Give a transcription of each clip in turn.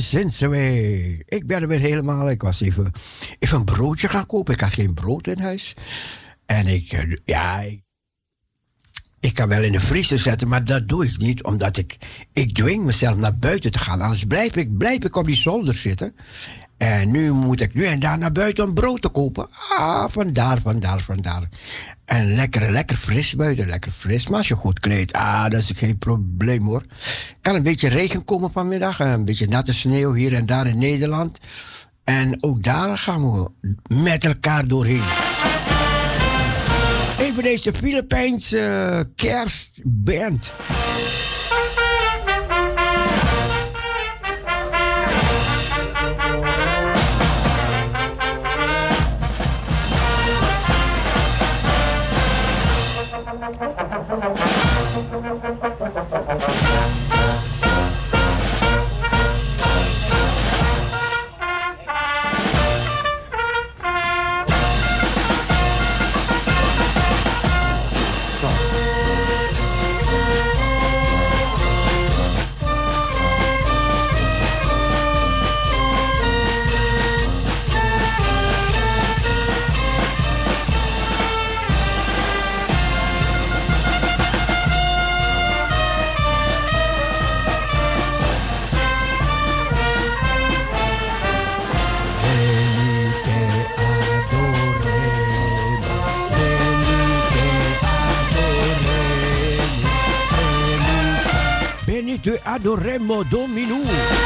sins away. Ik ben er weer helemaal. Ik was even, even een broodje gaan kopen. Ik had geen brood in huis. En ik, eh, ja, ik, ik kan wel in de vriezer zetten, maar dat doe ik niet. Omdat ik, ik dwing mezelf naar buiten te gaan. Anders blijf ik, blijf ik op die zolder zitten. En nu moet ik nu en daar naar buiten om brood te kopen. Ah, vandaar, vandaar, vandaar. En lekker, lekker fris buiten, lekker fris. Maar als je goed kleedt, ah, dat is geen probleem hoor. Kan een beetje regen komen vanmiddag, een beetje natte sneeuw hier en daar in Nederland. En ook daar gaan we met elkaar doorheen. Even deze Filipijnse kerstband. Beni te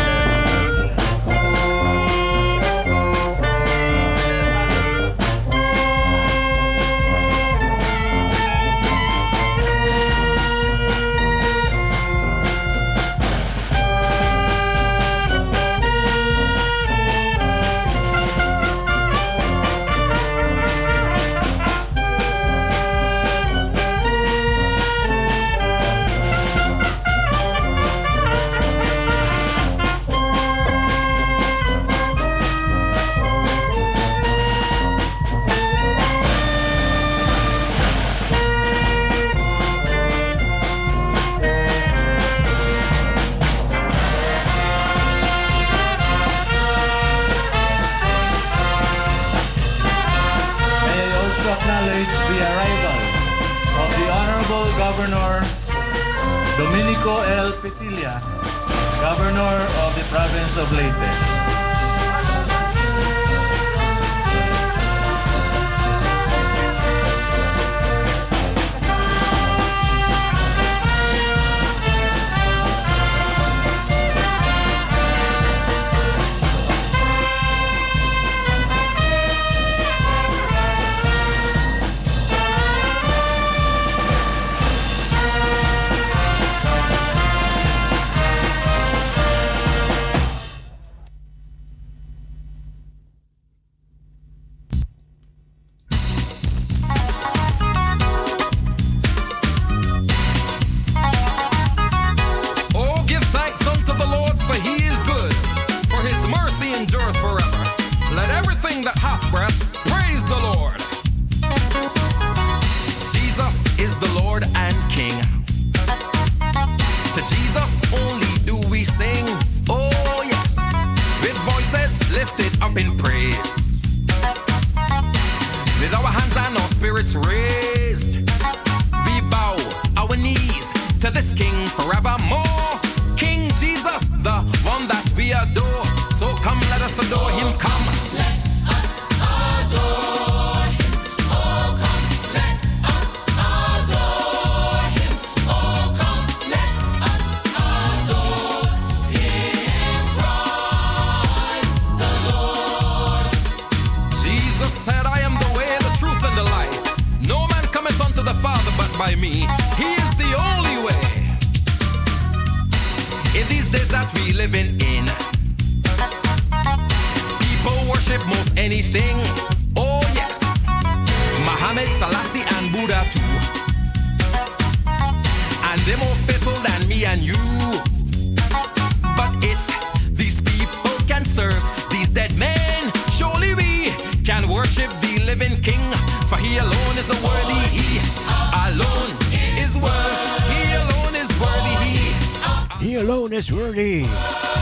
saw him come. Miss Rudy.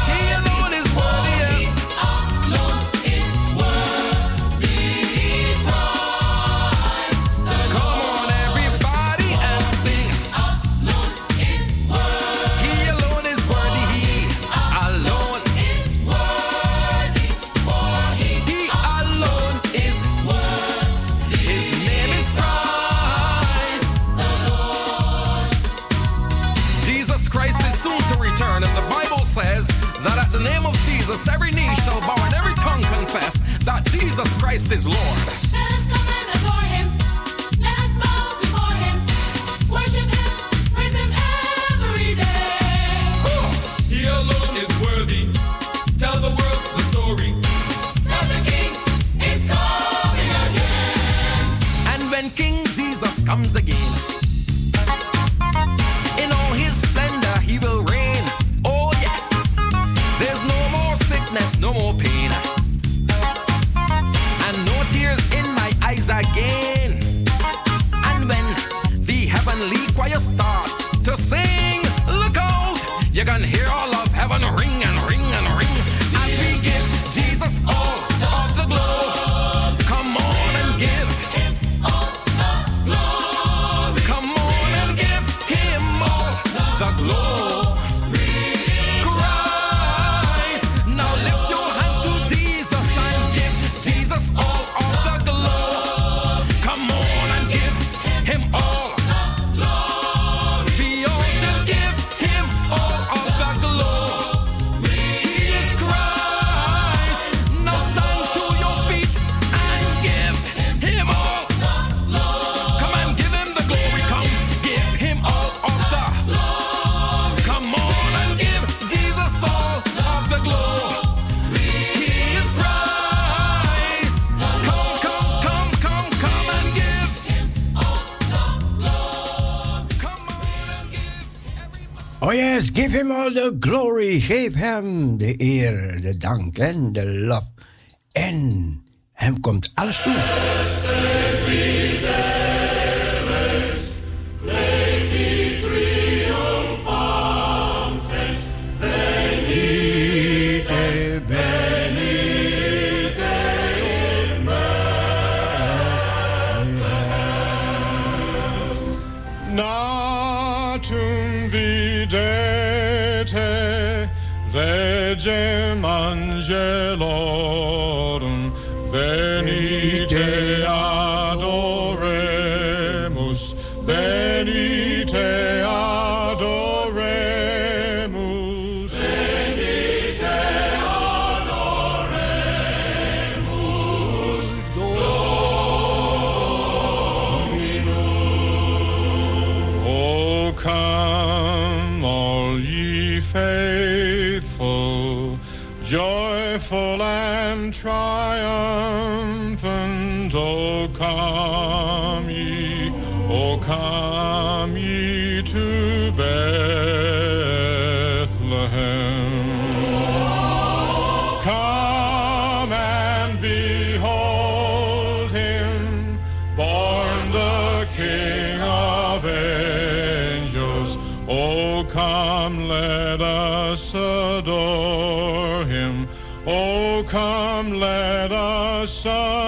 Give him all the glory. Geef hem de eer, de dank en de lof. En hem komt alles toe. No! mangier, l'eau. sun.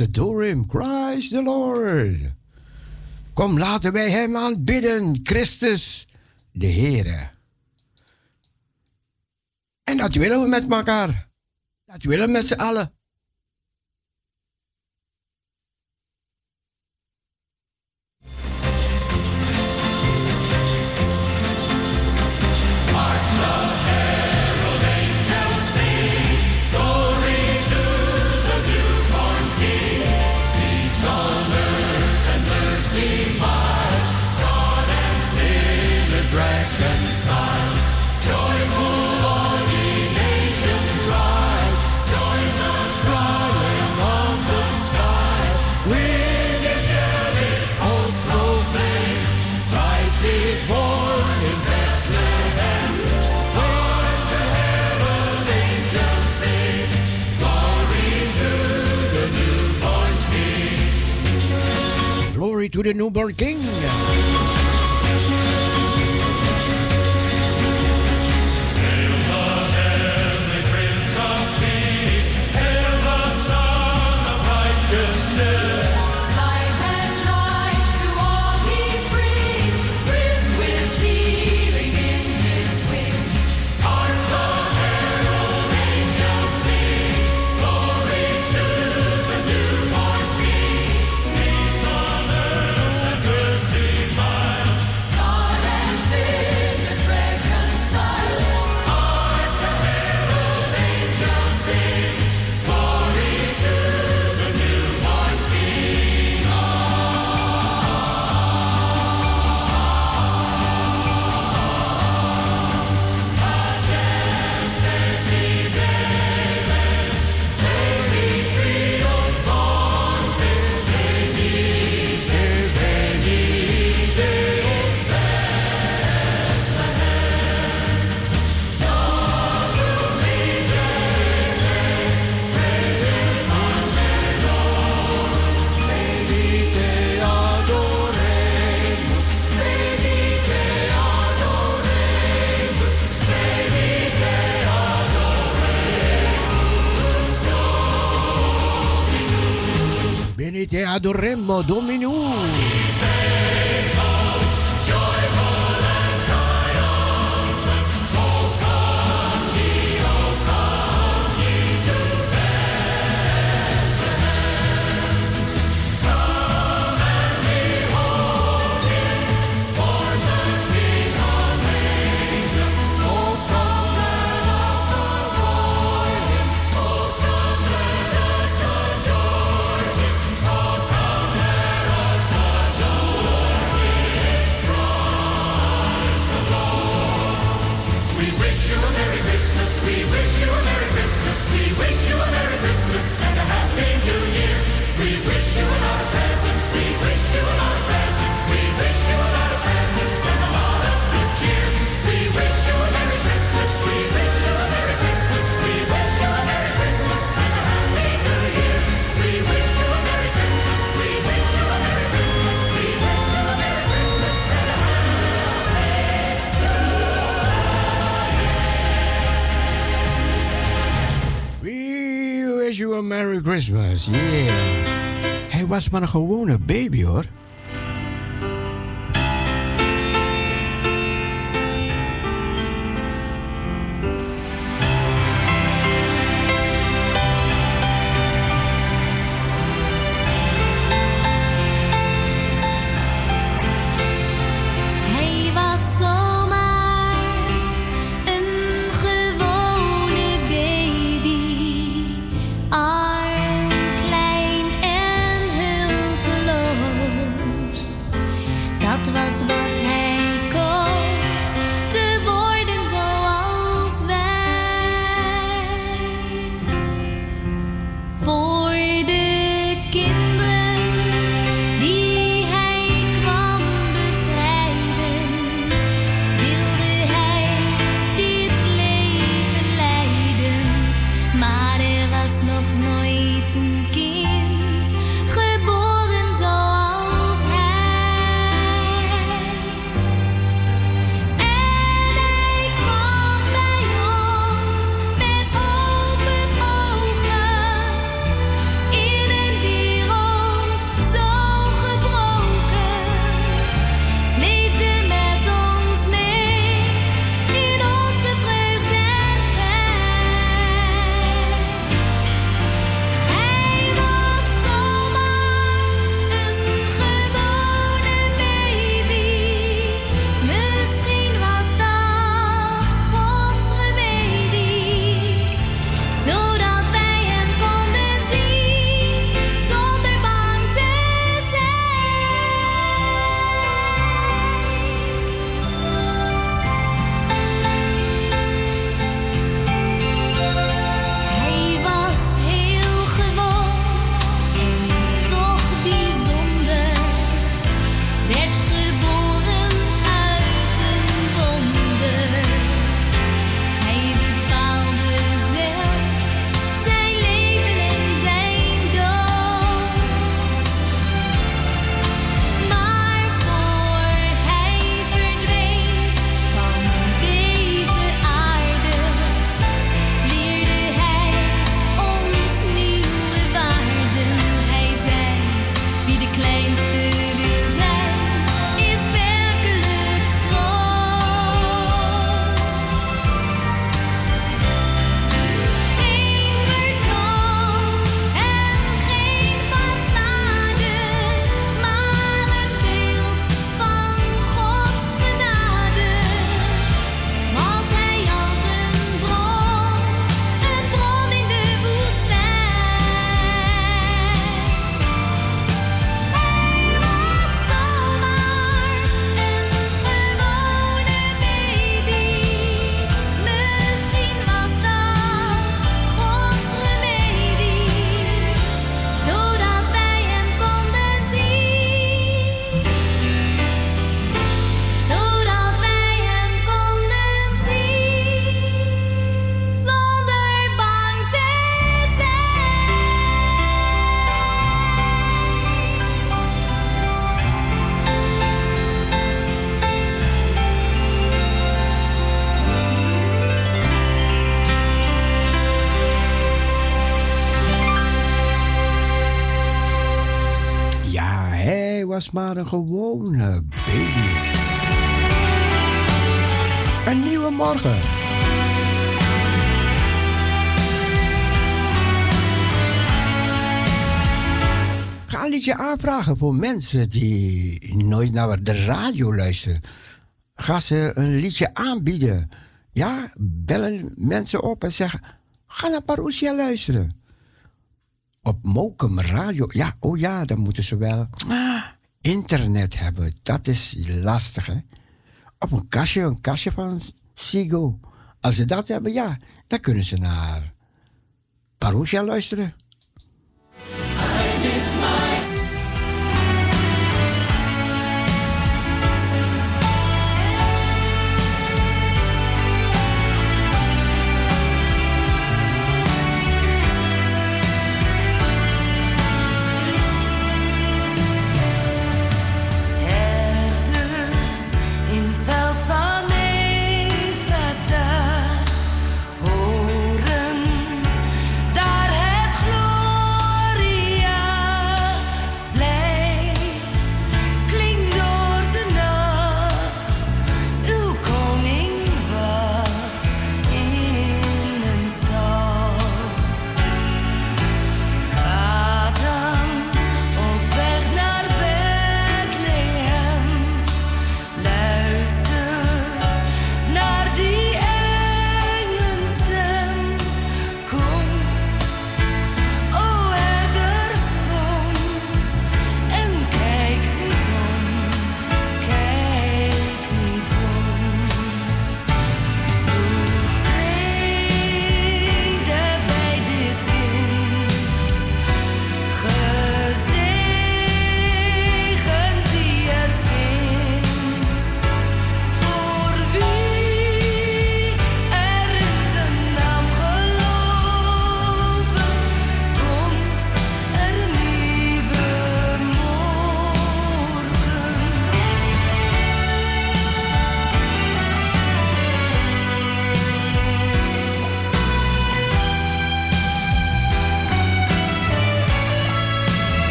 als door hem, Christ the Lord. Kom, laten wij hem aanbidden, Christus de Heere. En dat willen we met elkaar. Dat willen we met z'n allen. do Remo Domini. Hij was maar een gewone baby hoor. was noch neu zum Gehen. maar een gewone baby. Een nieuwe morgen. Ga een liedje aanvragen voor mensen die nooit naar de radio luisteren. Ga ze een liedje aanbieden. Ja, bellen mensen op en zeggen: ga naar Parousia luisteren op Mokum Radio. Ja, oh ja, dan moeten ze wel. Ah, internet hebben, dat is lastig hè. Op een kastje, een kastje van Sigo. Als ze dat hebben, ja, dan kunnen ze naar Parousia luisteren.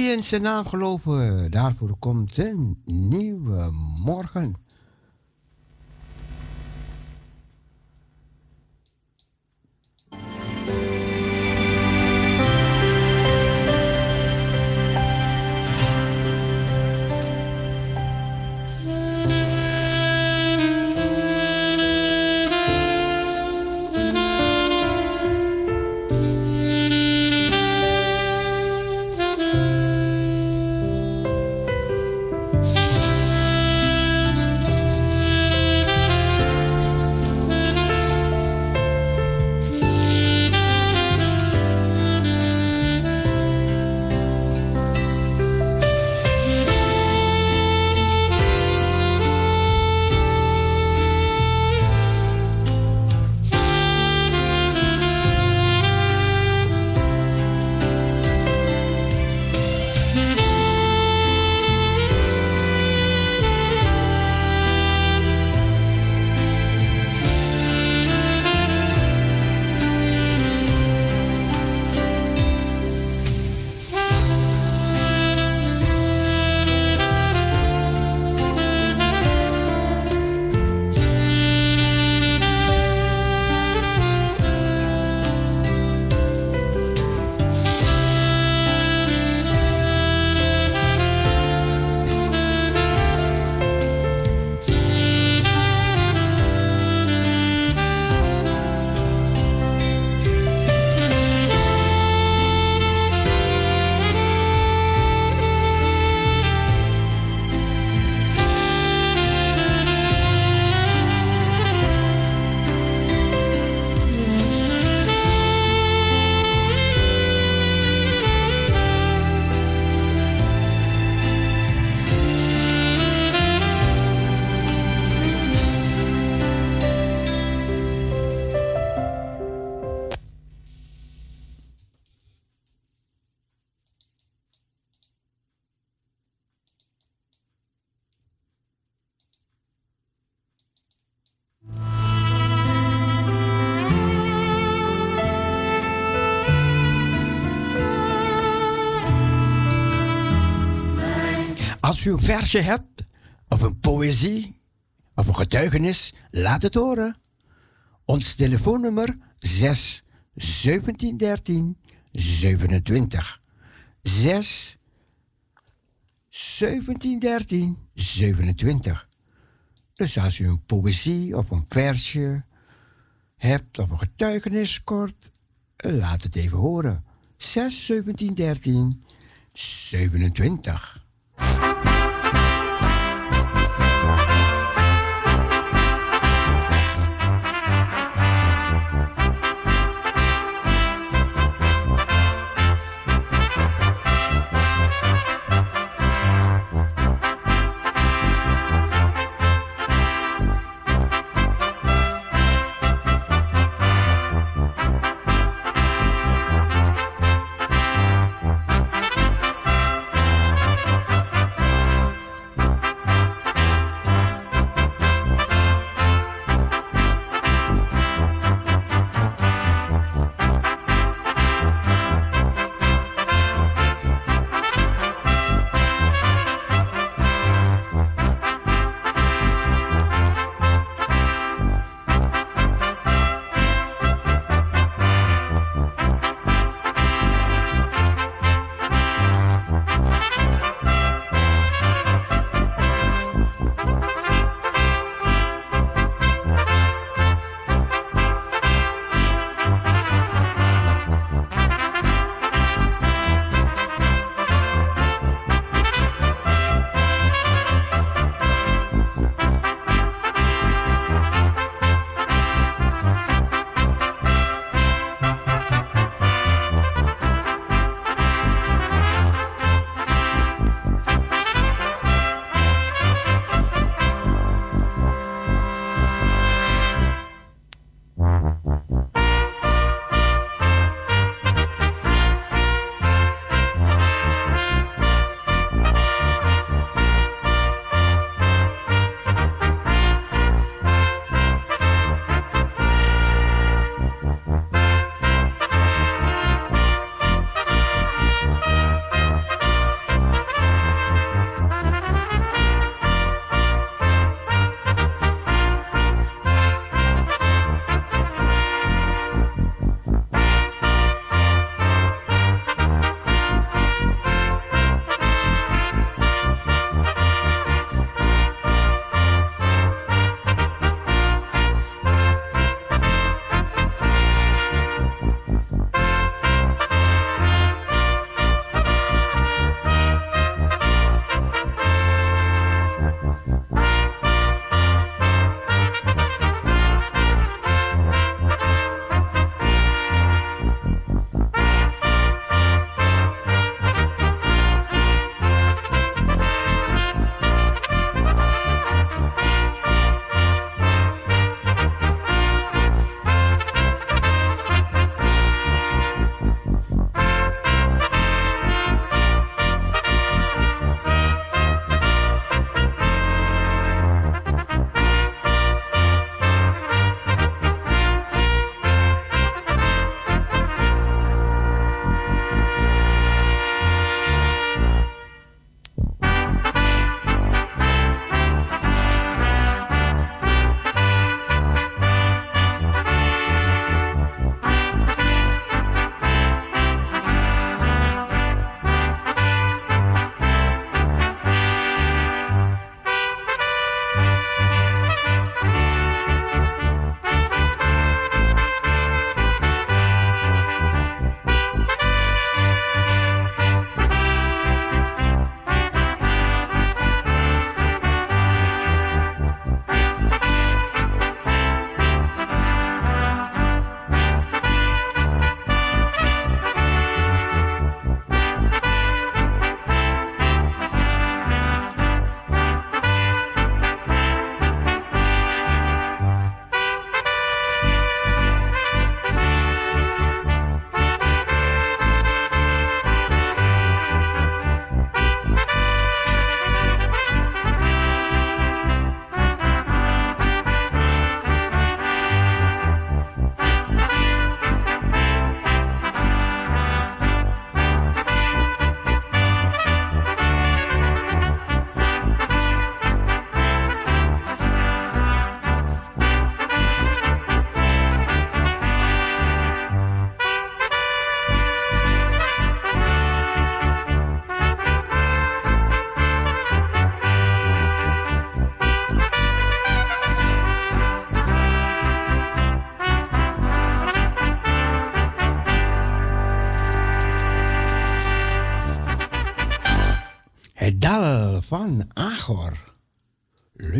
Wie in zijn naam geloven, daarvoor komt een nieuwe morgen. Als u een versje hebt, of een poëzie, of een getuigenis, laat het horen. Ons telefoonnummer 6 1713 27. 6 1713 27. Dus als u een poëzie of een versje hebt of een getuigenis kort, laat het even horen. 6 1713 27.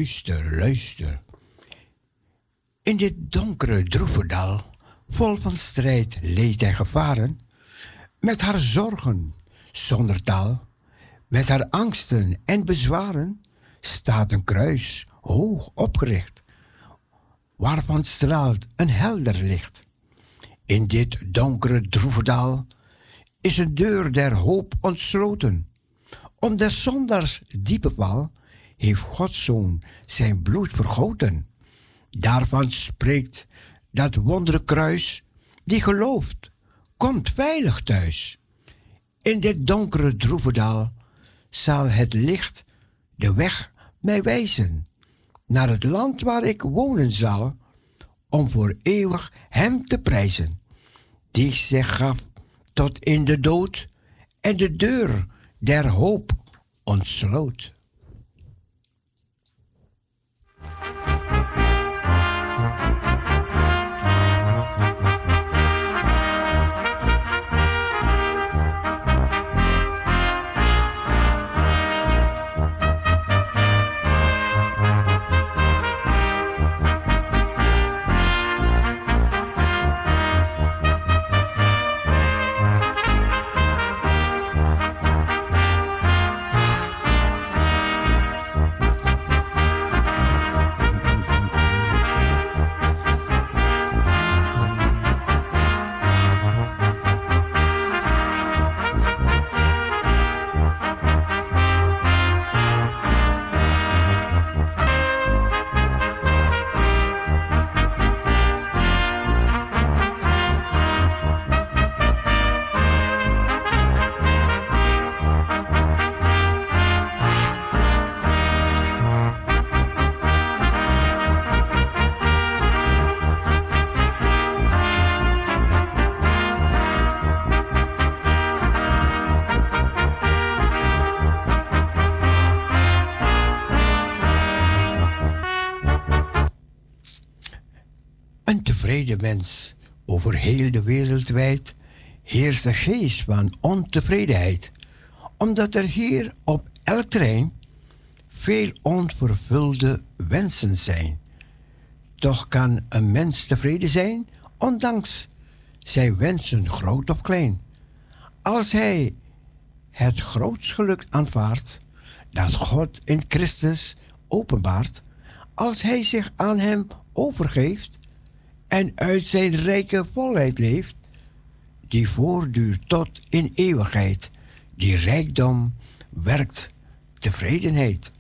Luister, luister. In dit donkere, droeve dal, vol van strijd, leed en gevaren, met haar zorgen, zonder taal, met haar angsten en bezwaren, staat een kruis hoog opgericht, waarvan straalt een helder licht. In dit donkere, droeve dal is een deur der hoop ontsloten. Om des zondaars diepe val heeft Gods Zoon zijn bloed vergoten. Daarvan spreekt dat wondere kruis, die gelooft, komt veilig thuis. In dit donkere droeve dal zal het licht de weg mij wijzen naar het land waar ik wonen zal, om voor eeuwig hem te prijzen, die zich gaf tot in de dood en de deur der hoop ontsloot. Tevreden mens over heel de wereld wijd heerst een geest van ontevredenheid, omdat er hier op elk terrein veel onvervulde wensen zijn. Toch kan een mens tevreden zijn, ondanks zijn wensen groot of klein. Als hij het groots geluk aanvaardt dat God in Christus openbaart, als hij zich aan hem overgeeft en uit zijn rijke volheid leeft, die voortduurt tot in eeuwigheid, die rijkdom werkt tevredenheid.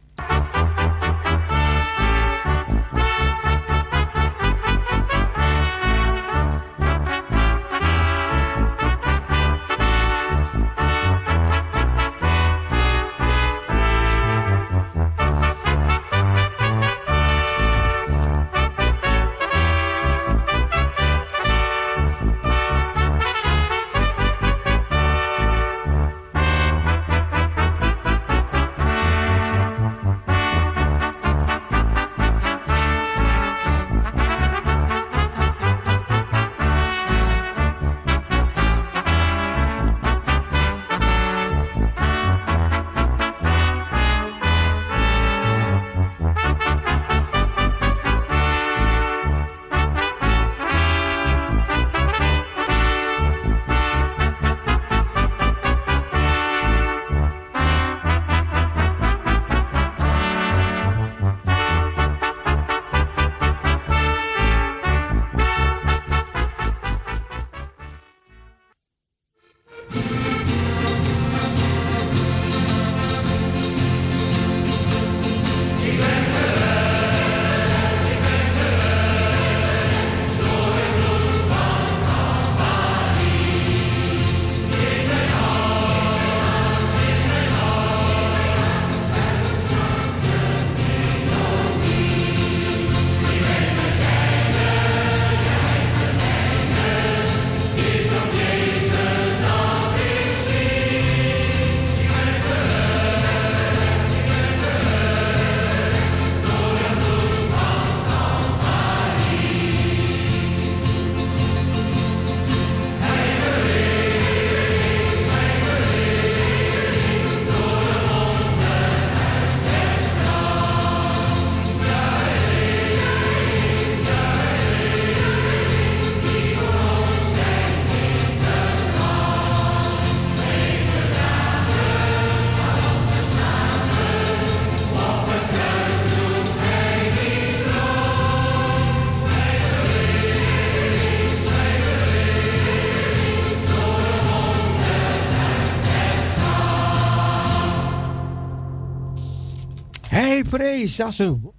Vrees als een,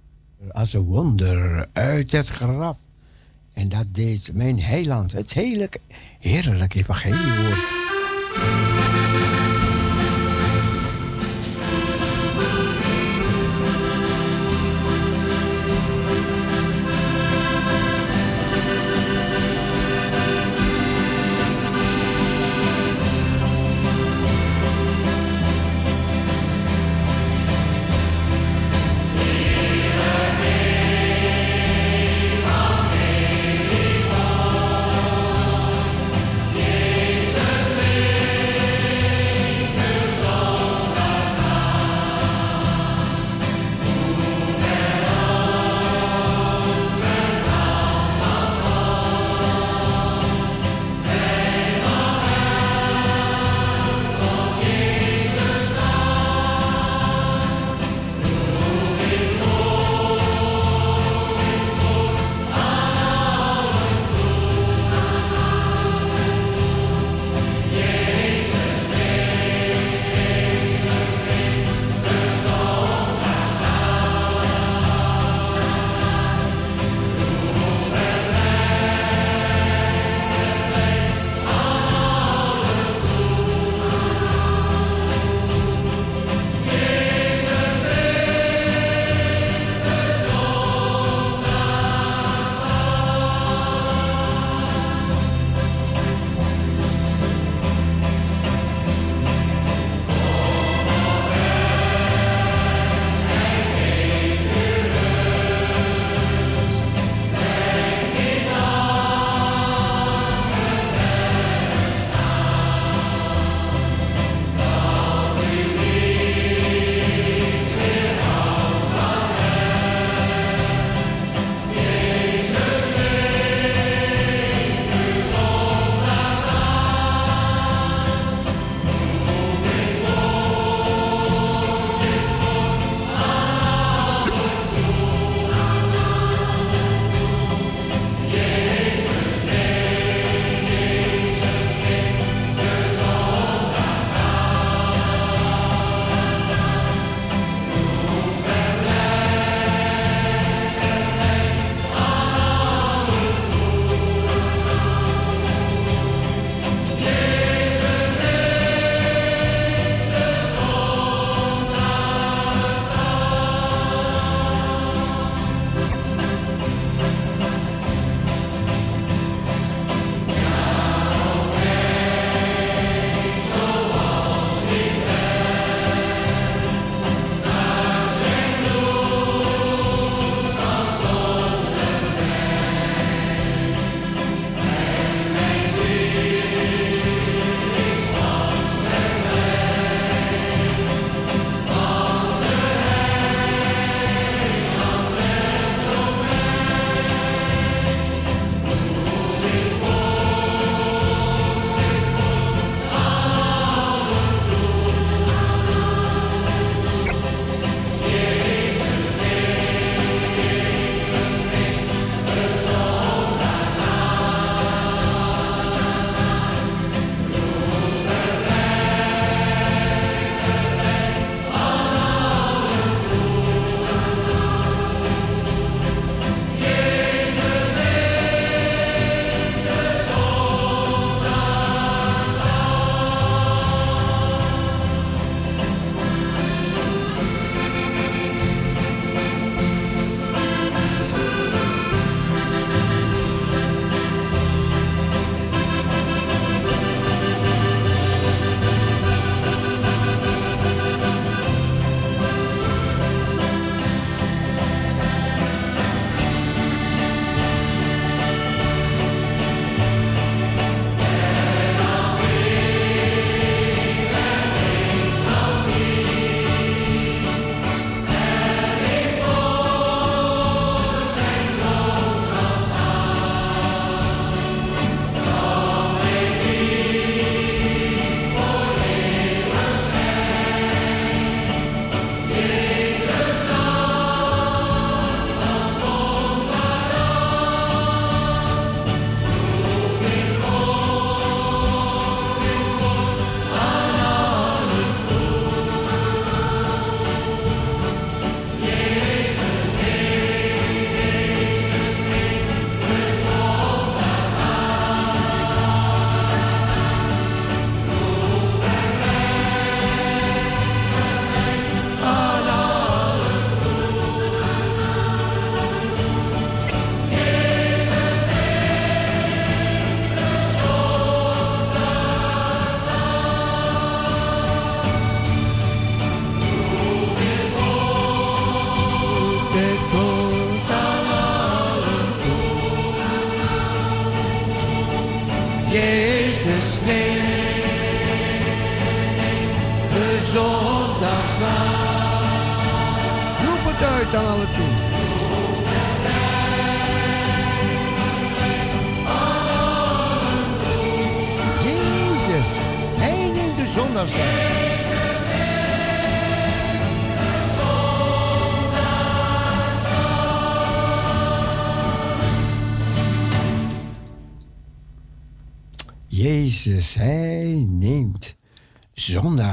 wonder, uit het graf. En dat deed mijn heiland, het heerlijk, heerlijk evangeliewoord.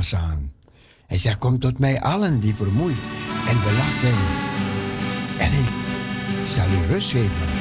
Zondaars aan. Hij tot mij allen die vermoeid en belast zijn. En ik zal u rust geven.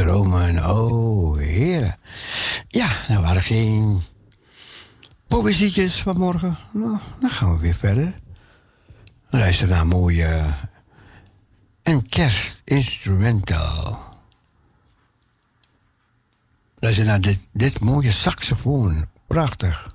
Stromen, oh Heer. Ja, er waren geen poëzietjes vanmorgen. Nou, dan gaan we weer verder. Luister naar mooie en kerstinstrumental. Luister naar dit, dit mooie saxofoon. Prachtig.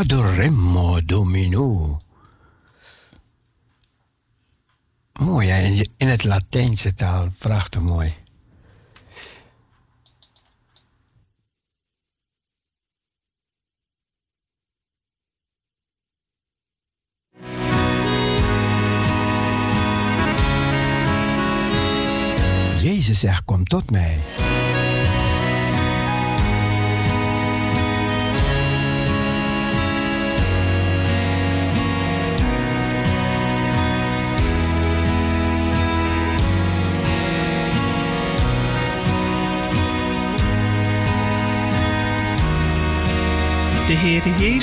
Adoremmo Domino. Mooi, in het Latijnse taal. Prachtig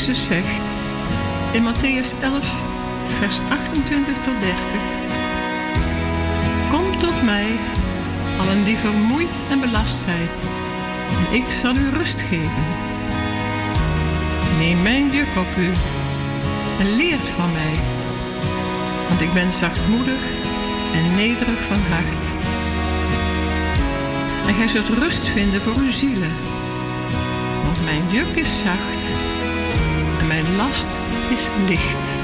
Jezus zegt in Matthäus 11, vers 28 tot 30. Kom tot mij, allen die vermoeid en belast zijt, en ik zal u rust geven. Neem mijn juk op u en leer van mij, want ik ben zachtmoedig en nederig van hart. En gij zult rust vinden voor uw zielen, want mijn juk is zacht last is licht.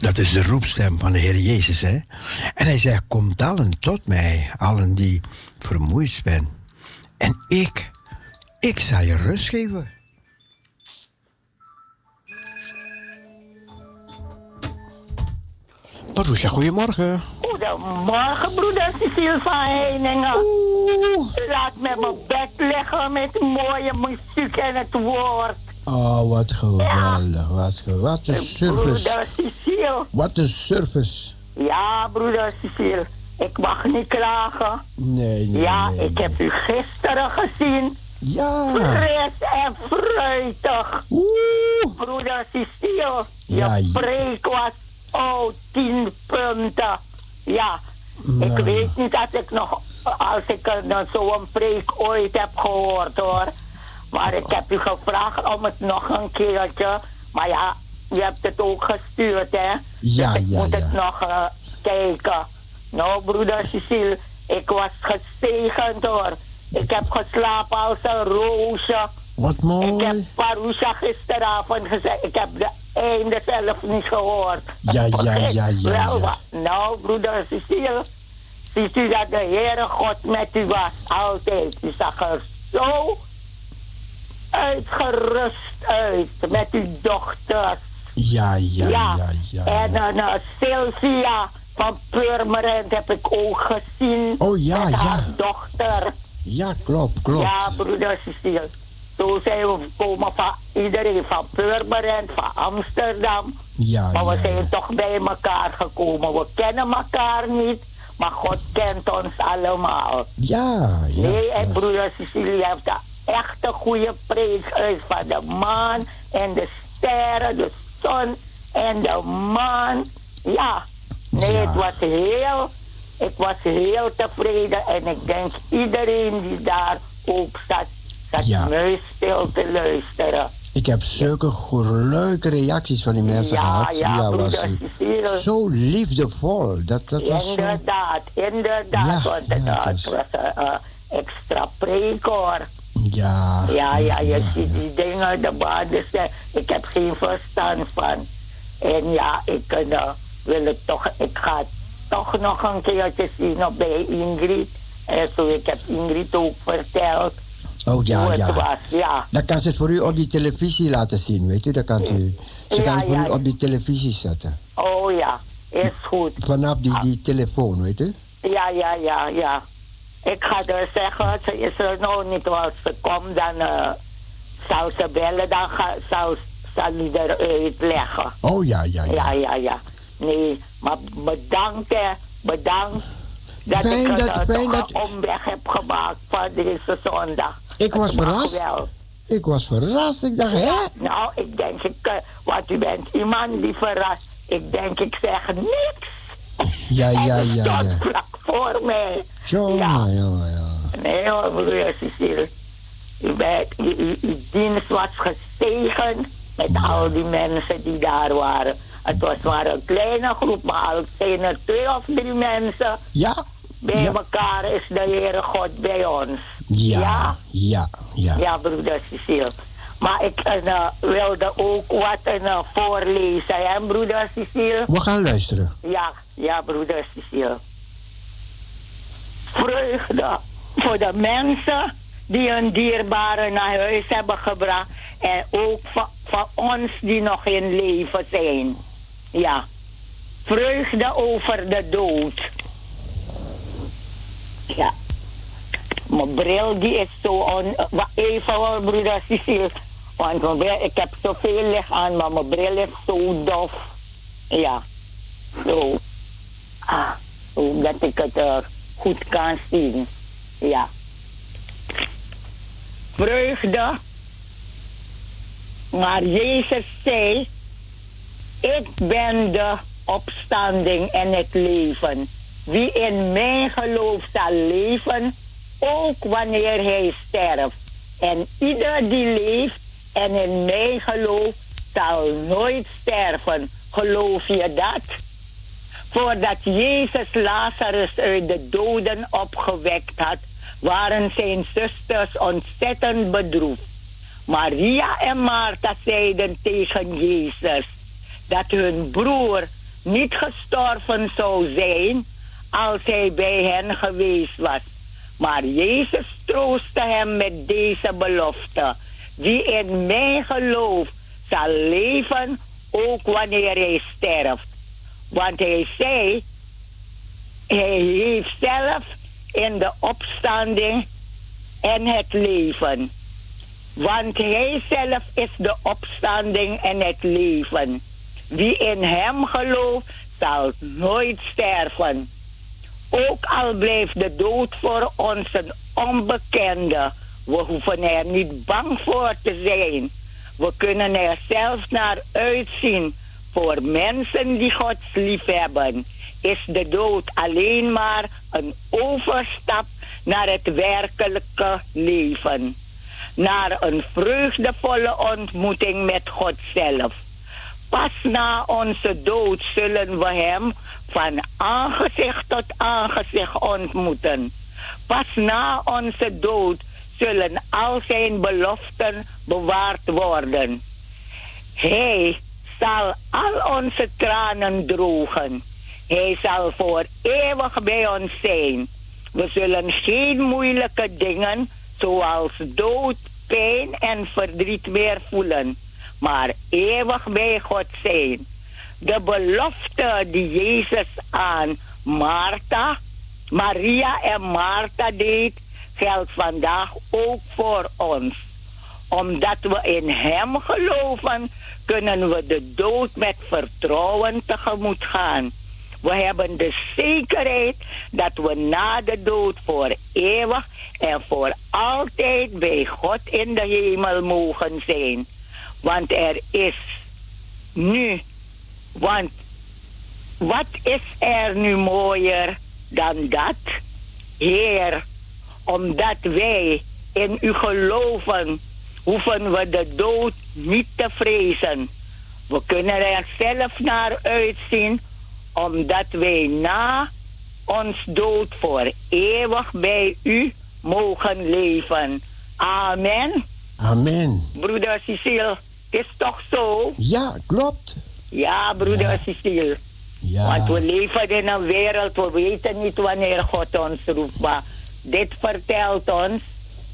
Dat is de roepstem van de Heer Jezus, hè? En hij zegt: Komt allen tot mij, allen die vermoeid zijn. En ik, ik zal je rust geven. Marusha, goedemorgen. Goedemorgen, broeder Cecile van Heiningen. Laat me mijn bed liggen met mooie muziek en het woord. Oh, wat geweldig. Wat, wat een service. Broeder Cecile. Wat een service. Ja, broeder Cecile. Ik mag niet klagen. Nee, nee. ja, nee, ik heb u gisteren gezien. Ja. Fris en fruitig. Oeh. Broeder Cecile. Ja, je preek was, oh, tien punten. Ja, ik Nou. weet niet als ik nog, als ik zo'n preek ooit heb gehoord hoor. Maar ik heb u gevraagd om het nog een keertje. Maar ja, je hebt het ook gestuurd hè. Ja, dus ik ja, moet ja. het nog eh, kijken. Nou, broeder Cecile, ik was gezegend hoor. Ik heb geslapen als een roosje. Wat Ik heb mooi. Parusha gisteravond gezegd. Ik heb de einde zelf niet gehoord. Ja, ja, ja, ja, wel ja. Nou, broeder Cecile. Ziet u dat de Heere God met u was? Altijd. U zag er zo uitgerust uit met uw dochters. Ja, ja, ja, ja. En een uh, Sylvia van Purmerend heb ik ook gezien. Oh, ja, met ja. haar dochter. Ja, klopt, klopt. Ja, broeder Cecile. Zo zijn we gekomen van iedereen van Purmerend, van Amsterdam. Ja, maar we ja, zijn ja. toch bij elkaar gekomen. We kennen elkaar niet, maar God kent ons allemaal. Ja, ja. nee, en broeder Cecilie heeft een echte goede preek uit van de maan en de sterren, de zon en de maan. Ja, nee, Ja. het was heel, ik was heel tevreden en ik denk iedereen die daar ook zat, zat Ja. muisstil te luisteren. Ik heb zulke leuke reacties van die mensen Ja, gehad. ja, was broeder het Cecile. zo liefdevol. Dat, dat was zo... Inderdaad, inderdaad. Ja, want ja, het, was- was een eh, extra preek hoor. Ja. Ja, ja, je ziet die dingen, de banden. zijn- Ik heb geen verstand van. En ja, ik eh, wil het toch, ik ga toch nog een keertje zien op bij Ingrid. En zo, ik heb Ingrid ook verteld Oh ja, ja. was. Ja, Dan kan ze het voor u op die televisie laten zien, weet u? Dan kan u, ze kan het voor ja, u op die televisie zetten. oh ja, is goed. Vanaf die, die telefoon, weet u? Ja, ja, ja, ja. Ik ga er zeggen, ze is er nou niet. Als ze komt, dan eh, zou ze bellen. Dan ga, zou, zal hij eruit leggen. Oh ja, ja, ja. Ja, ja, ja. Nee, maar bedankt, hè. Bedankt. Dat Fijn ik dat- fijn dat- een omweg heb gemaakt van deze zondag. Ik was verrast. wel. Ik was verrast. Ik dacht, hè? Nou, ik denk, ik, eh, want u bent iemand die verrast. Ik denk, ik zeg niks. Ja, ja, ja, ja. vlak voor mij. Jongen, Ja. jongen, ja. Nee hoor, broer Cecile. U, bent, u, u, uw dienst was gezegend met al die mensen die daar waren. Het was maar een kleine groep, maar al zijn er twee of drie mensen Ja? bij Ja. elkaar is de Heere God bij ons. Ja, Ja? ja, ja. Ja, broeder Cecile. Maar ik eh, wilde ook wat eh, voorlezen, hè, broeder Cecile? We gaan luisteren. Ja, ja, broeder Cecile. Vreugde voor de mensen die hun dierbaren naar huis hebben gebracht. En ook van ons die nog in leven zijn. Ja. Vreugde over de dood. Ja. Mijn bril die is zo on... Even hoor, broeder Cecile. Want bril, ik heb zoveel licht aan, maar mijn bril is zo dof. Ja. Zo. Ah, zodat ik het eh, goed kan zien. Ja. Vreugde. Maar Jezus zei, ik ben de opstanding en het leven. Wie in mij gelooft zal leven, ook wanneer hij sterft. En ieder die leeft en in mij gelooft, zal nooit sterven. Geloof je dat? Voordat Jezus Lazarus uit de doden opgewekt had, waren zijn zusters ontzettend bedroefd. Maria en Martha zeiden tegen Jezus dat hun broer niet gestorven zou zijn als hij bij hen geweest was. Maar Jezus troostte hem met deze belofte. Wie in mij gelooft, zal leven ook wanneer hij sterft. Want hij zei, hij heeft zelf in de opstanding en het leven. Want hij zelf is de opstanding en het leven. Wie in hem gelooft, zal nooit sterven. Ook al blijft de dood voor ons een onbekende, we hoeven er niet bang voor te zijn. We kunnen er zelfs naar uitzien. Voor mensen die Gods liefhebben, is de dood alleen maar een overstap naar het werkelijke leven. Naar een vreugdevolle ontmoeting met God zelf. Pas na onze dood zullen we Hem van aangezicht tot aangezicht ontmoeten. Pas na onze dood zullen al Zijn beloften bewaard worden. Hij zal al onze tranen drogen. Hij zal voor eeuwig bij ons zijn. We zullen geen moeilijke dingen zoals dood, pijn en verdriet meer voelen, maar eeuwig bij God zijn. De belofte die Jezus aan Martha, Maria en Martha deed, geldt vandaag ook voor ons. Omdat we in Hem geloven, kunnen we de dood met vertrouwen tegemoet gaan. We hebben de zekerheid dat we na de dood voor eeuwig en voor altijd bij God in de hemel mogen zijn. Want er is nu, want wat is er nu mooier dan dat? Heer, omdat wij in u geloven, hoeven we de dood niet te vrezen. We kunnen er zelf naar uitzien, omdat wij na ons dood voor eeuwig bij u mogen leven. Amen. Amen. Broeder Cecile, is toch zo? Ja, klopt. Ja, broeder Ja. Cecile. Ja. Want we leven in een wereld, we weten niet wanneer God ons roept. Maar dit vertelt ons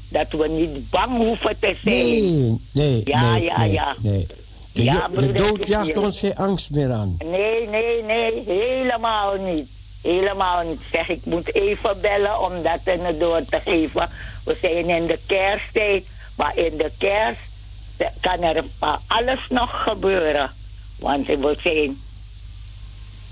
dat we niet bang hoeven te zijn. Nee, nee, Ja, nee, ja, nee, ja. nee. De, Ja, de dood jaagt ons geen angst meer aan. Nee, nee, nee, helemaal niet. Helemaal niet. Zeg, ik moet even bellen om dat in door te geven. We zijn in de kersttijd, maar in de kerst kan er alles nog gebeuren. Want we zijn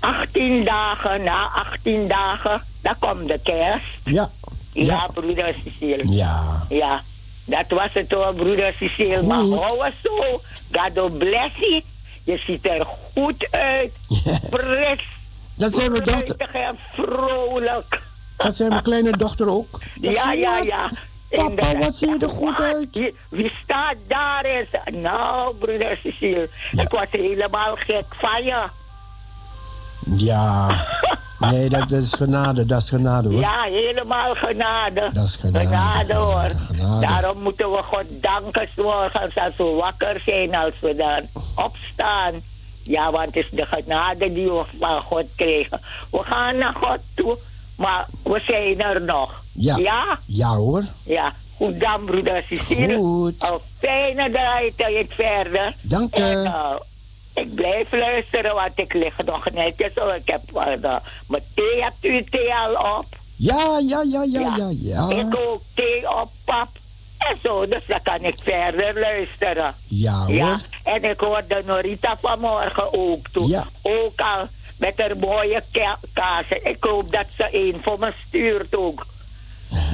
18 dagen, na 18 dagen, dan komt de kerst. Ja, Ja, ja, broeder Cecile. ja. Ja, dat was het hoor, broeder Cecile. Maar hou eens zo. God bless you. Je ziet er goed uit. Fris. Dat zijn mijn dochter, en vrolijk. dat zijn mijn kleine dochter ook. Ja, ja, ja. Papa, wat zie je er goed uit? Wie, wie staat daar eens? Nou, broeder Cecile. Ja. Ik was helemaal gek van je. Ja, nee, dat, dat is genade, dat is genade hoor. Ja, helemaal genade. Dat is genade, Genade hoor. genade. Daarom moeten we God danken morgens als we wakker zijn, als we dan opstaan. Ja, want het is de genade die we van God kregen. We gaan naar God toe, maar we zijn er nog. Ja. Ja? Ja hoor, Ja. Goed dan, broeder Cecile. Goed. Een fijne draaitijd verder. Dank je. En, eh, ik blijf luisteren, want ik lig nog netjes. Oh, ik heb uh, mijn thee, hebt u thee al op? Ja, ja, ja, ja, ja, ja. Ik ook thee op pap. En zo, dus dan kan ik verder luisteren. Ja hoor. Ja, en ik hoorde Norita vanmorgen ook toe. Ja. Ook al met haar mooie ka- kaarsen. Ik hoop dat ze een voor me stuurt ook.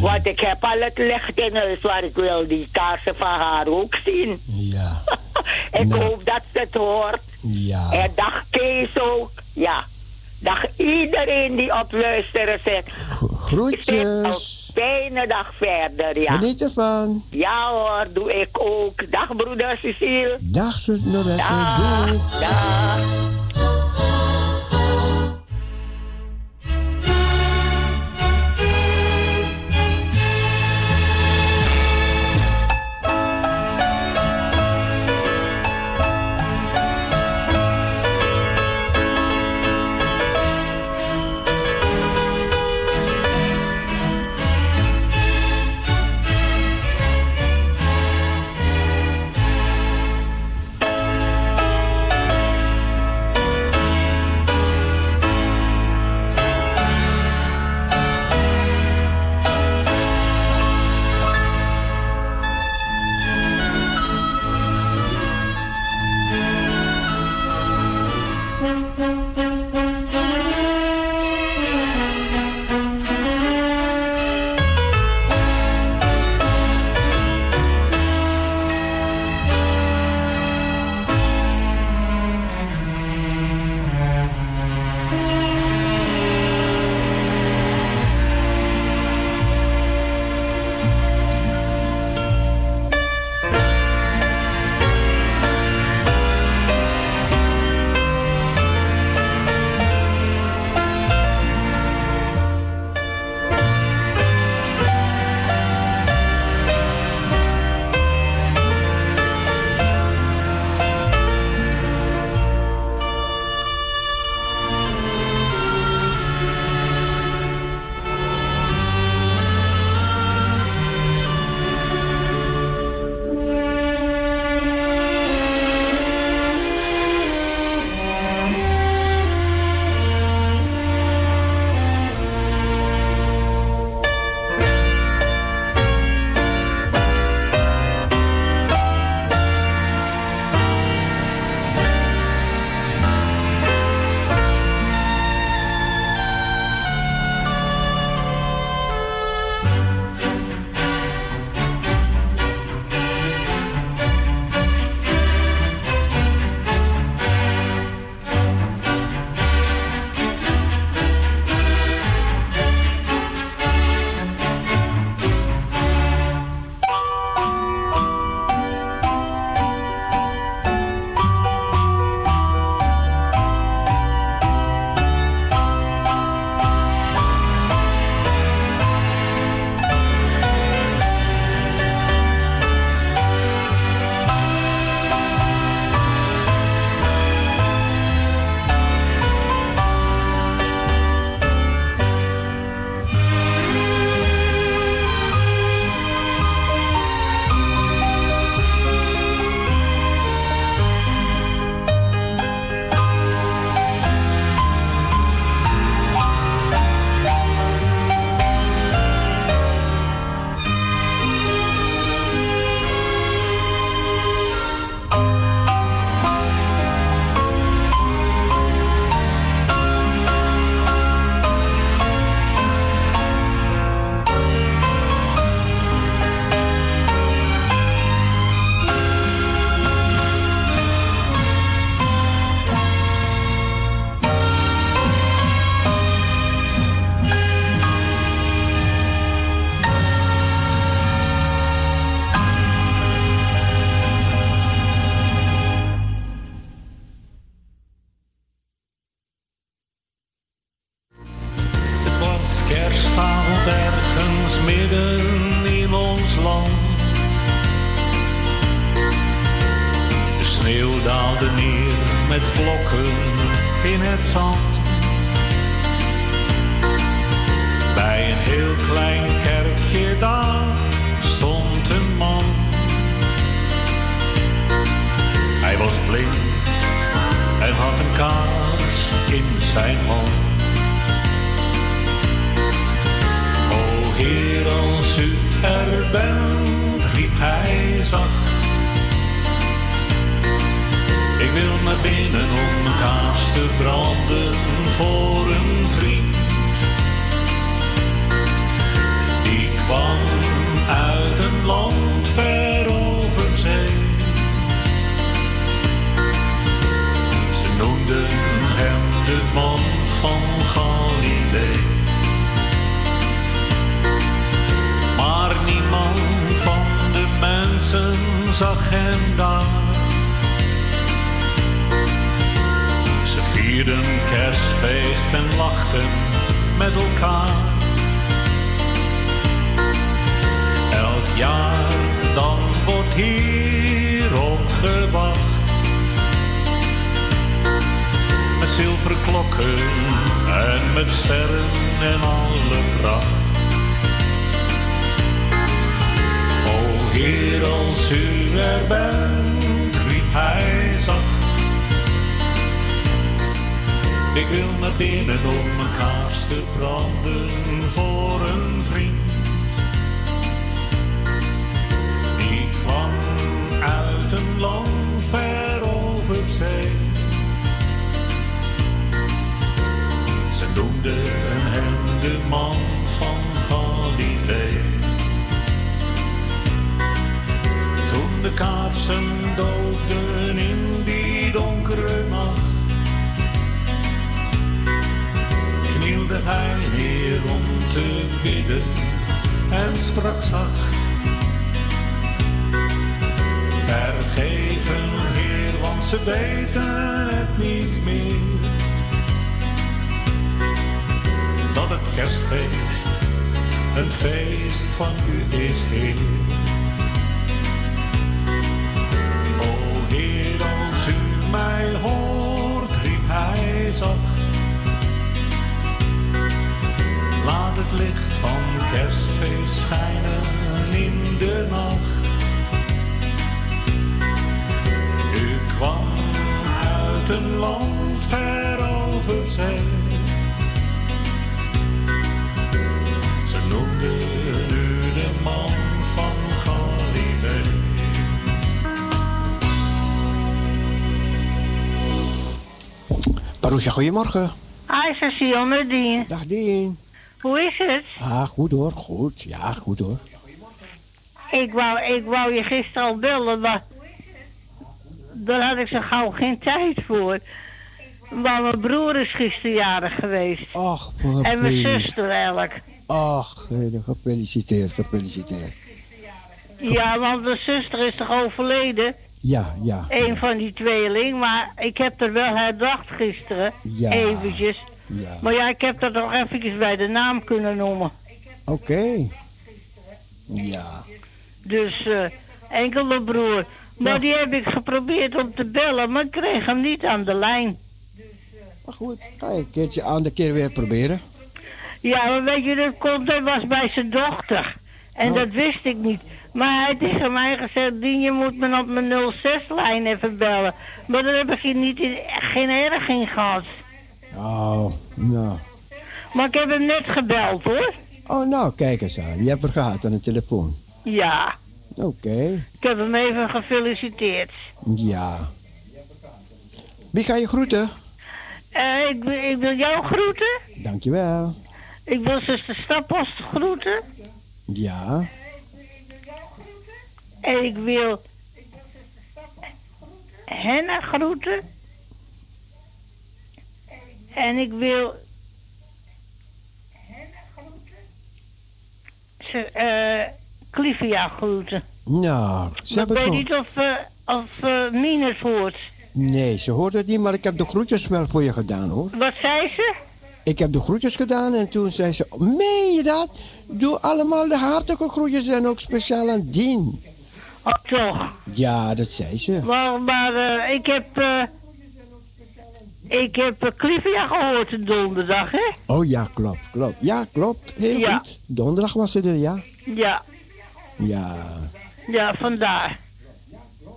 Want ik heb al het licht in huis waar ik wil die kaarsen van haar ook zien. Ja, ik Nou. hoop dat ze het hoort. ja. En dag Kees ook. Ja. Dag iedereen die op luisteren zit. Groetjes. Fijne dag verder, ja. Geniet ervan. Ja hoor, doe ik ook. Dag broeder Cecile. Dag, zus Noretta. Dag. Doei. Dag. Sterren en alle pracht. O Heer, als u er bent, riep hij zacht. Ik wil naar binnen om mijn kaars te branden voor een vriend. Parousia, goedemorgen. Hi met Dien. Dag Dien. Hoe is het? Ah, goed hoor, goed. Ja, goed hoor. Ik wou, ik wou je gisteren al bellen, maar daar had ik zo gauw geen tijd voor. Maar mijn broer is gisteren jarig geweest. Ach, En mijn zuster eigenlijk. Ach, eh, gefeliciteerd, gefeliciteerd. Ja, want mijn zuster is toch overleden? Ja, ja. Een van die tweeling. Maar ik heb er wel herdacht gisteren. Ja. Eventjes. Ja. Maar ja, ik heb dat nog eventjes bij de naam kunnen noemen. Oké. Ja. Dus eh enkel mijn broer. Maar die heb ik geprobeerd om te bellen, maar ik kreeg hem niet aan de lijn. Maar goed, ga je een keertje aan de keer weer proberen. Ja, maar weet je, dat komt, hij was bij zijn dochter. En Oh. dat wist ik niet. Maar hij tegen mij gezegd, Dien, je moet me op mijn 06-lijn even bellen. Maar daar heb ik niet in, geen erg in gehad. Oh, nou. Maar ik heb hem net gebeld, hoor. Oh, nou, kijk eens aan. Je hebt er gehad aan de telefoon. Ja, Oké. ik heb hem even gefeliciteerd. Ja. Wie ga je groeten? Eh, ik, wil- ik wil jou groeten. Dankjewel. Ik wil zuster Stappost groeten. Ja. En ik wil Henna groeten. En ik wil ze, eh Clivia groeten. Nou, ze Maar ik hebben weet niet of, eh of eh Minus hoort. Nee, ze hoort het niet, maar ik heb de groetjes wel voor je gedaan hoor. Wat zei ze? Ik heb de groetjes gedaan en toen zei ze, meen je dat? Doe allemaal de hartelijke groetjes en ook speciaal aan Dien. Oh, toch. Ja, dat zei ze. Maar, maar eh, ik heb... eh ik heb uh, Clivia gehoord de donderdag, hè? Oh ja, klopt, klopt. Ja, klopt. Heel Ja. goed. Donderdag was ze er, ja. Ja, Ja. ja, vandaar.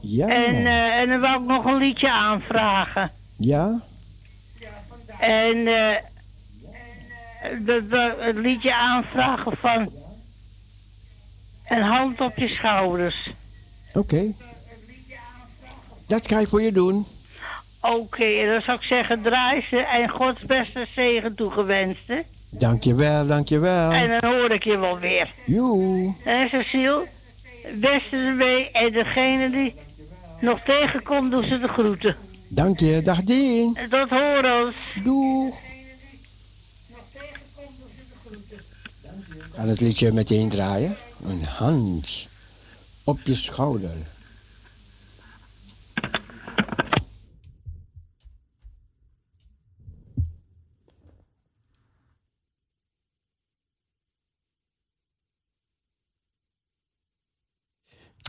Ja. En, eh, en dan wou ik nog een liedje aanvragen. Ja. En eh het liedje aanvragen van En hand op je schouders. Oké. Dat ga ik voor je doen. Oké, en dan zou ik zeggen, draai ze en Gods beste zegen toegewenst. Hè? Dankjewel, dankjewel. En dan hoor ik je wel weer. Joe. En Cecile, beste ermee en degene die nog tegenkomt, doen ze de groeten. Dank je. Dag Dien. En tot horen. Doeg. Ga het liedje meteen draaien. Een hand op je schouder.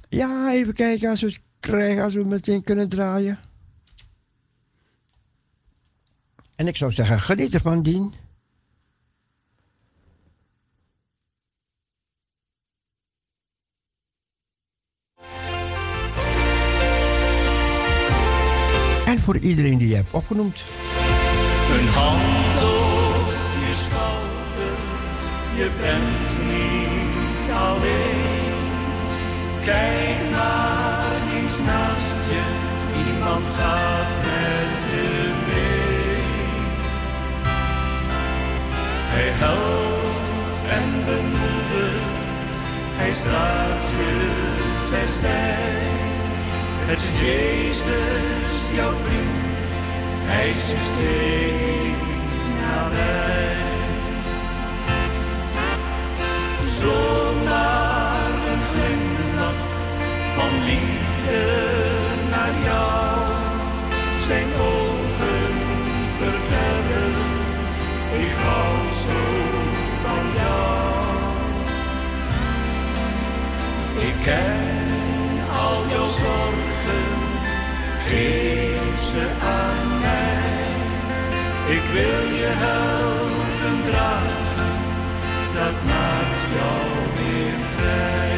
Ja, even kijken als we het krijgen, als we meteen kunnen draaien. En ik zou zeggen, geniet ervan, Dien. Voor iedereen die je hebt opgenoemd. Een hand op je schouder, je bent niet alleen. Kijk naar links naast je, iemand gaat met je mee. Hij helpt en bemoedigt, hij straalt je terzij. Het is Jezus, jouw vriend, hij is je steeds nabij. Zomaar een glimlach van liefde naar jou. Zijn ogen vertellen, ik hou zo van jou. Ik ken jouw zorgen, geef ze aan mij. Ik wil je helpen dragen, dat maakt jou weer vrij.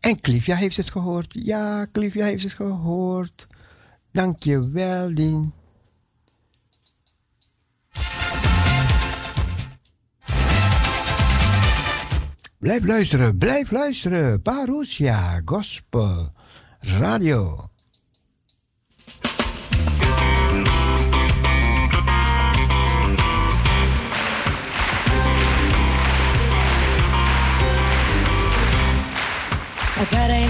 En Clivia heeft het gehoord. Ja, Clivia heeft het gehoord. Dank je wel, Dien. Blijf luisteren, blijf luisteren. Parousia Gospel Radio. I gotta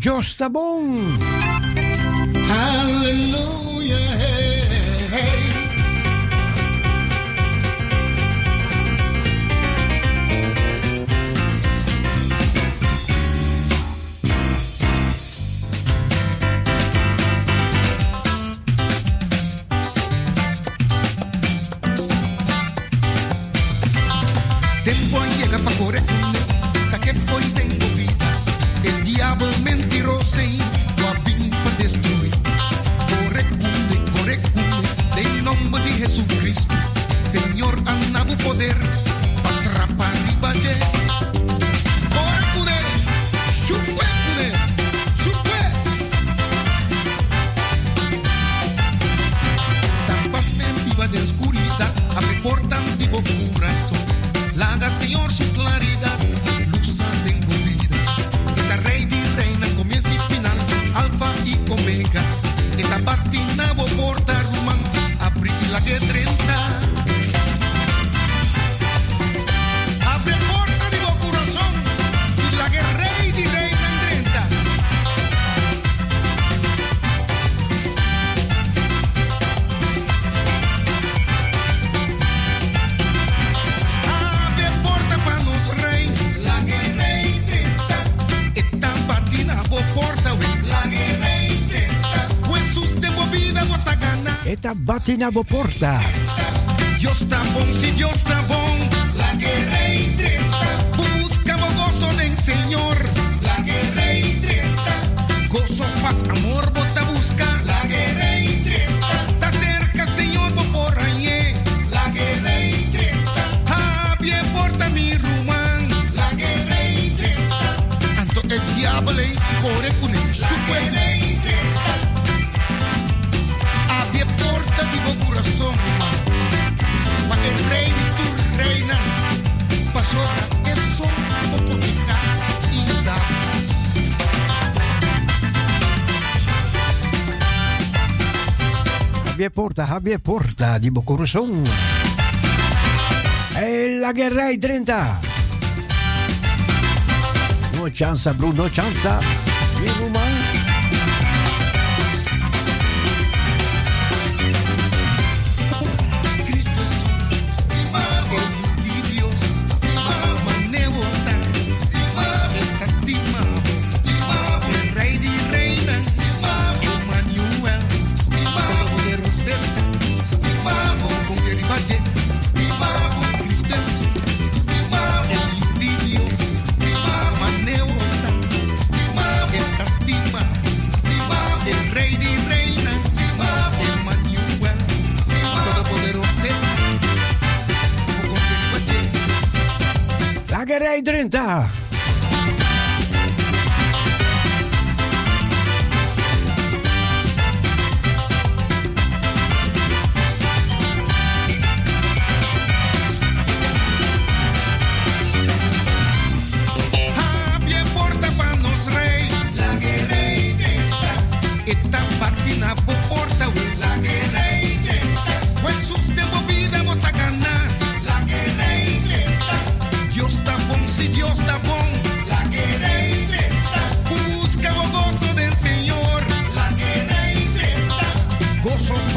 Joe bom. Martina Boporta. Jostabón, si sí, Jostabón, la guerra y 30. Buscamos gozo del Señor, la guerra y 30. Gozo, paz, amor. Porta, Javier Porta di Bocorusson. E la guerra Guerrai 30. No chance, Bruno, chance.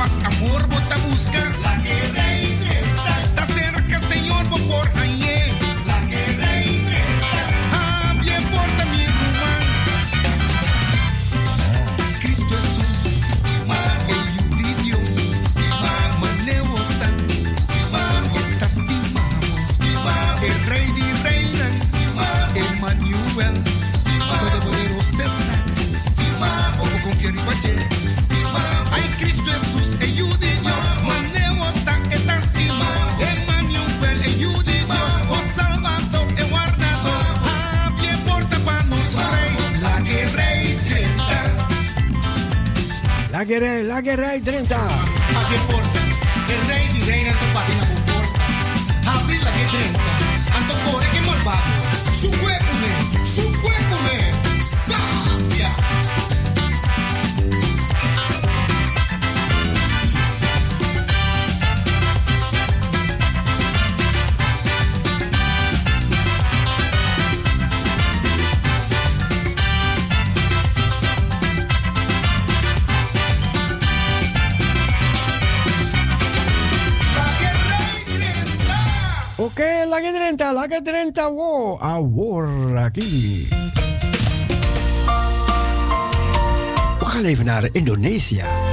más amor, bota. La que. Lagerij, Lagerij Drenta. A che porta, el rey di reina in pagina comporta. Apri la che Drenta, anto cuore che su 30, 30, wow, awor aquí. We gaan even naar Indonesië.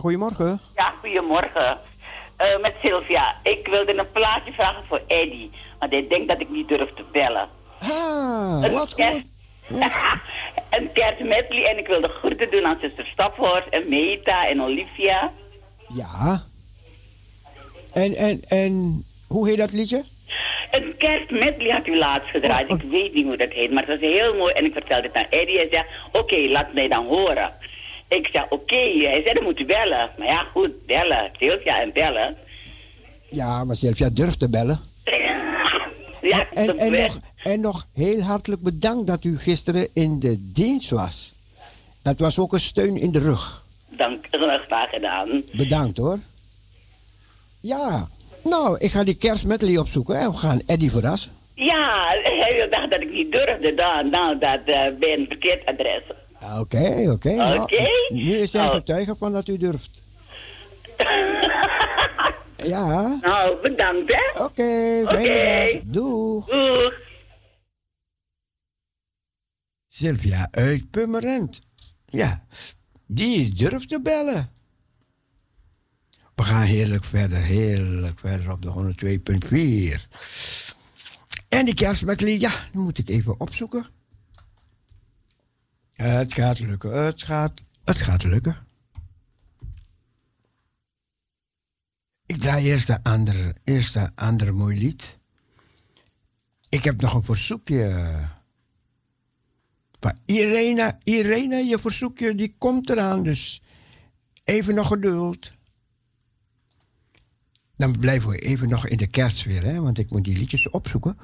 Goedemorgen. Ja, goedemorgen. Eh, met Sylvia. Ik wilde een plaatje vragen voor Eddie. Want hij denkt dat ik niet durf te bellen. Ah, Een wat kerst- goed. een kerstmedley en ik wilde groeten doen aan zuster Staphorst en Meta en Olivia. Ja. En, en, en, hoe heet dat liedje? Een kerstmedley had u laatst gedraaid. Ik weet niet hoe dat heet, maar het was heel mooi. En ik vertelde het aan Eddie. Hij zei, oké, laat mij dan horen. Ik zei, oké. Hij zei, dan moet u bellen. Maar ja, goed, bellen. Sylvia en bellen. Ja, maar Sylvia durft te bellen. Ja, En, nog, en nog heel hartelijk bedankt dat u gisteren in de dienst was. Dat was ook een steun in de rug. Dank, graag gedaan. Bedankt hoor. Ja, nou, ik ga die kerstmedley opzoeken en we gaan Eddie verrassen. Ja, hij dacht dat ik niet durfde dan. Nou, dat eh bij een verkeerd adres. Oké, oké. nou, Oké. nu is hij Oh. getuige van dat u durft. ja, Nou, bedankt hè. oké. Dag. Doeg. Doeg. Sylvia uit Purmerend. Ja, die durft te bellen. We gaan heerlijk verder, heerlijk verder op de 102.4. En die kerstmedley, ja, die moet ik even opzoeken. Het gaat lukken, het gaat, het gaat lukken. Ik draai eerst een ander, eerst een ander mooi lied. Ik heb nog een verzoekje. Van Irene, Irene, je verzoekje die komt eraan, dus even nog geduld. Dan blijven we even nog in de kerstsfeer, hè, want ik moet die liedjes opzoeken.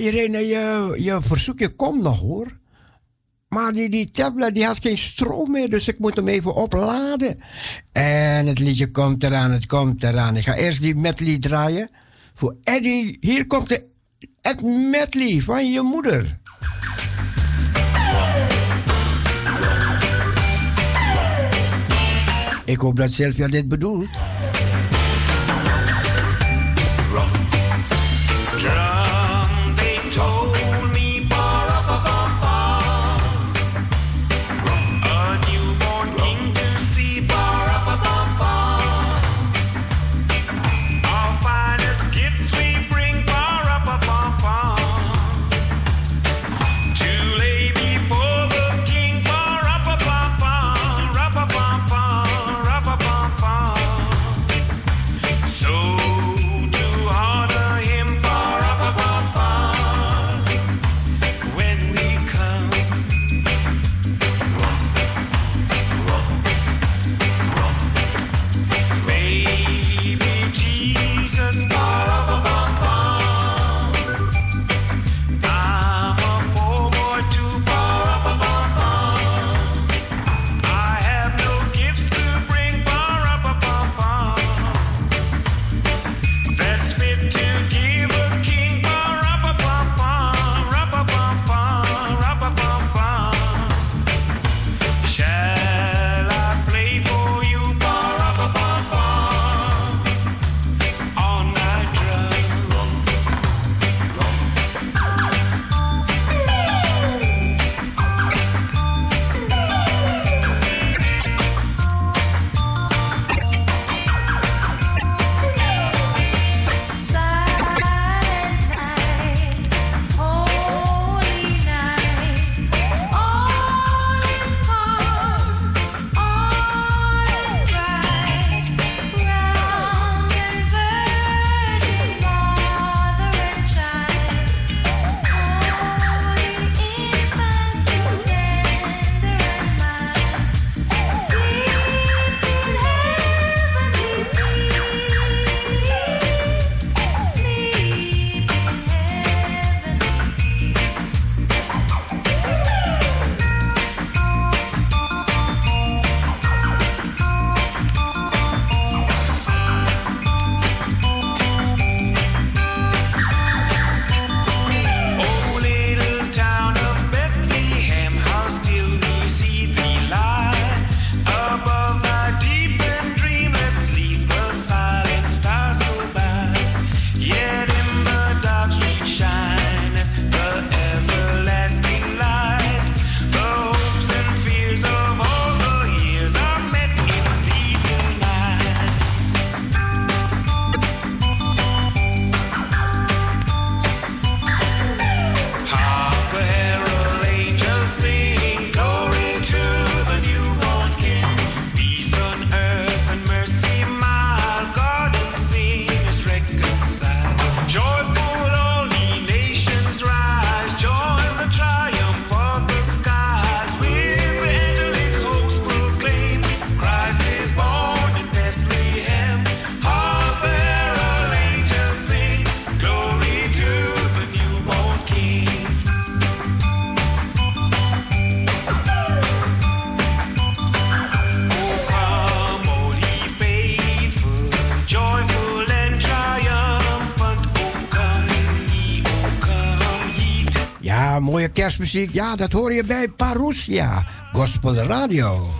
Irene, je, je verzoekje komt nog hoor. Maar die, die tablet die had geen stroom meer, dus ik moet hem even opladen. En het liedje komt eraan, het komt eraan. Ik ga eerst die medley draaien. Voor Eddie, hier komt de Ed medley van je moeder. Ik hoop dat Sylvia dit bedoelt. Ja, dat hoor je bij Parousia, Gospel Radio.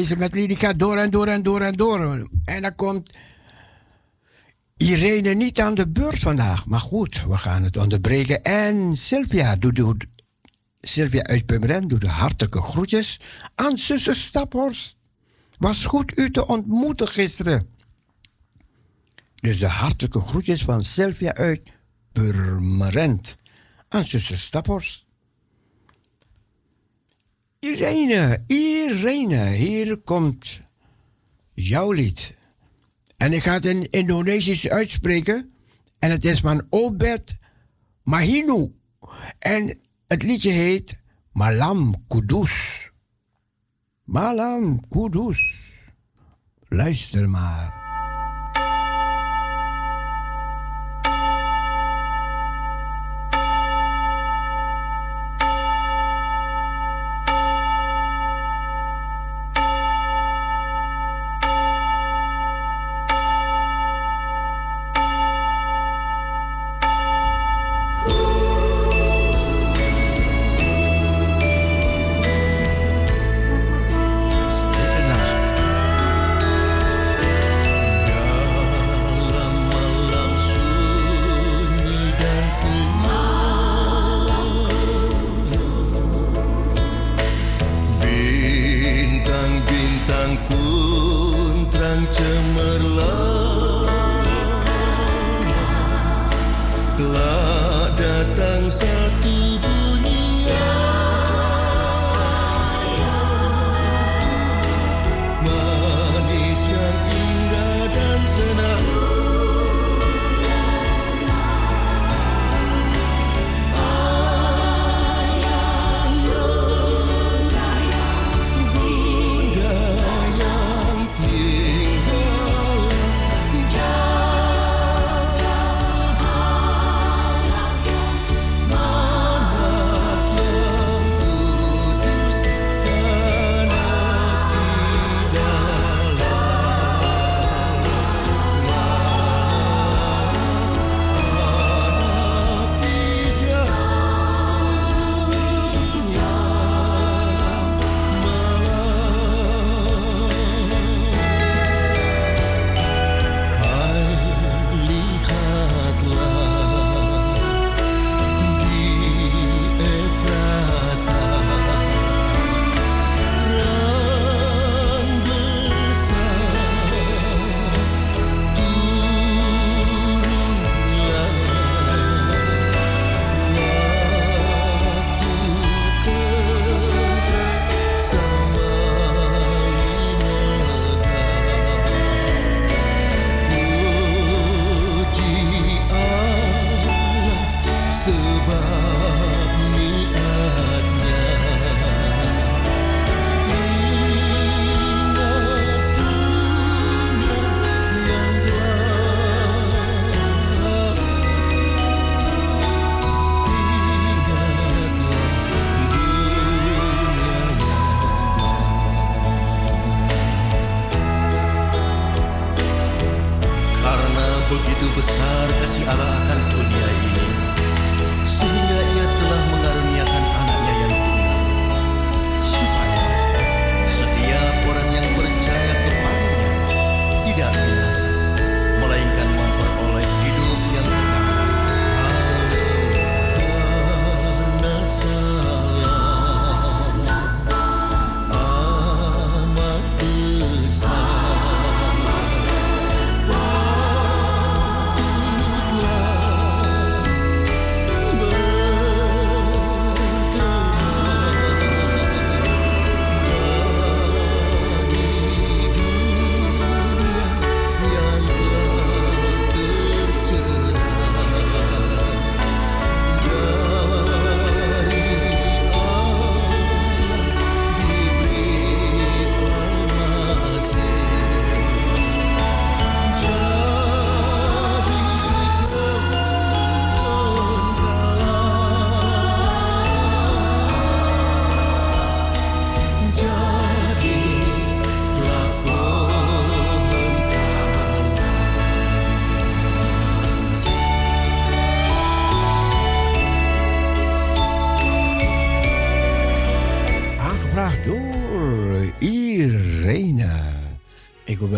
Deze met die gaat door en door en door en door. En dan komt Irene niet aan de beurt vandaag. Maar goed, we gaan het onderbreken. En Sylvia doet, Sylvia uit Purmerend doet de hartelijke groetjes aan zuster Staphorst. Was goed u te ontmoeten gisteren. Dus de hartelijke groetjes van Sylvia uit Purmerend aan zuster Staphorst. Irene, Irene, hier komt jouw lied. En ik ga het in Indonesisch uitspreken. En het is van Obed Mahinu. En het liedje heet Malam Kudus. Malam Kudus. Luister maar.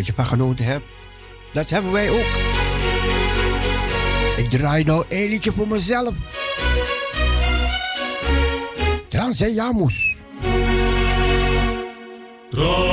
je van genoten hebt. Dat hebben wij ook. Ik draai nou een liedje voor mezelf. Transejamus. Jamus.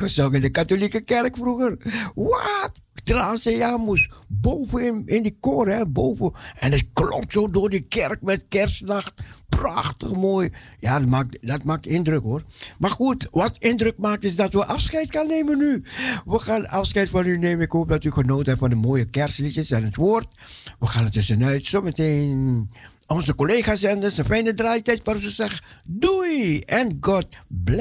Gezongen in de katholieke kerk vroeger. Wat? Transea moest boven in, in die koor, hè, boven. En het klonk zo door die kerk met kerstnacht. Prachtig mooi. Ja, dat maakt, dat maakt indruk hoor. Maar goed, wat indruk maakt is dat we afscheid gaan nemen nu. We gaan afscheid van u nemen. Ik hoop dat u genoten hebt van de mooie kerstliedjes en het woord. We gaan er tussenuit. Zometeen onze collega-zenders een fijne draaitijd. Maar ze zeggen doei en God bless.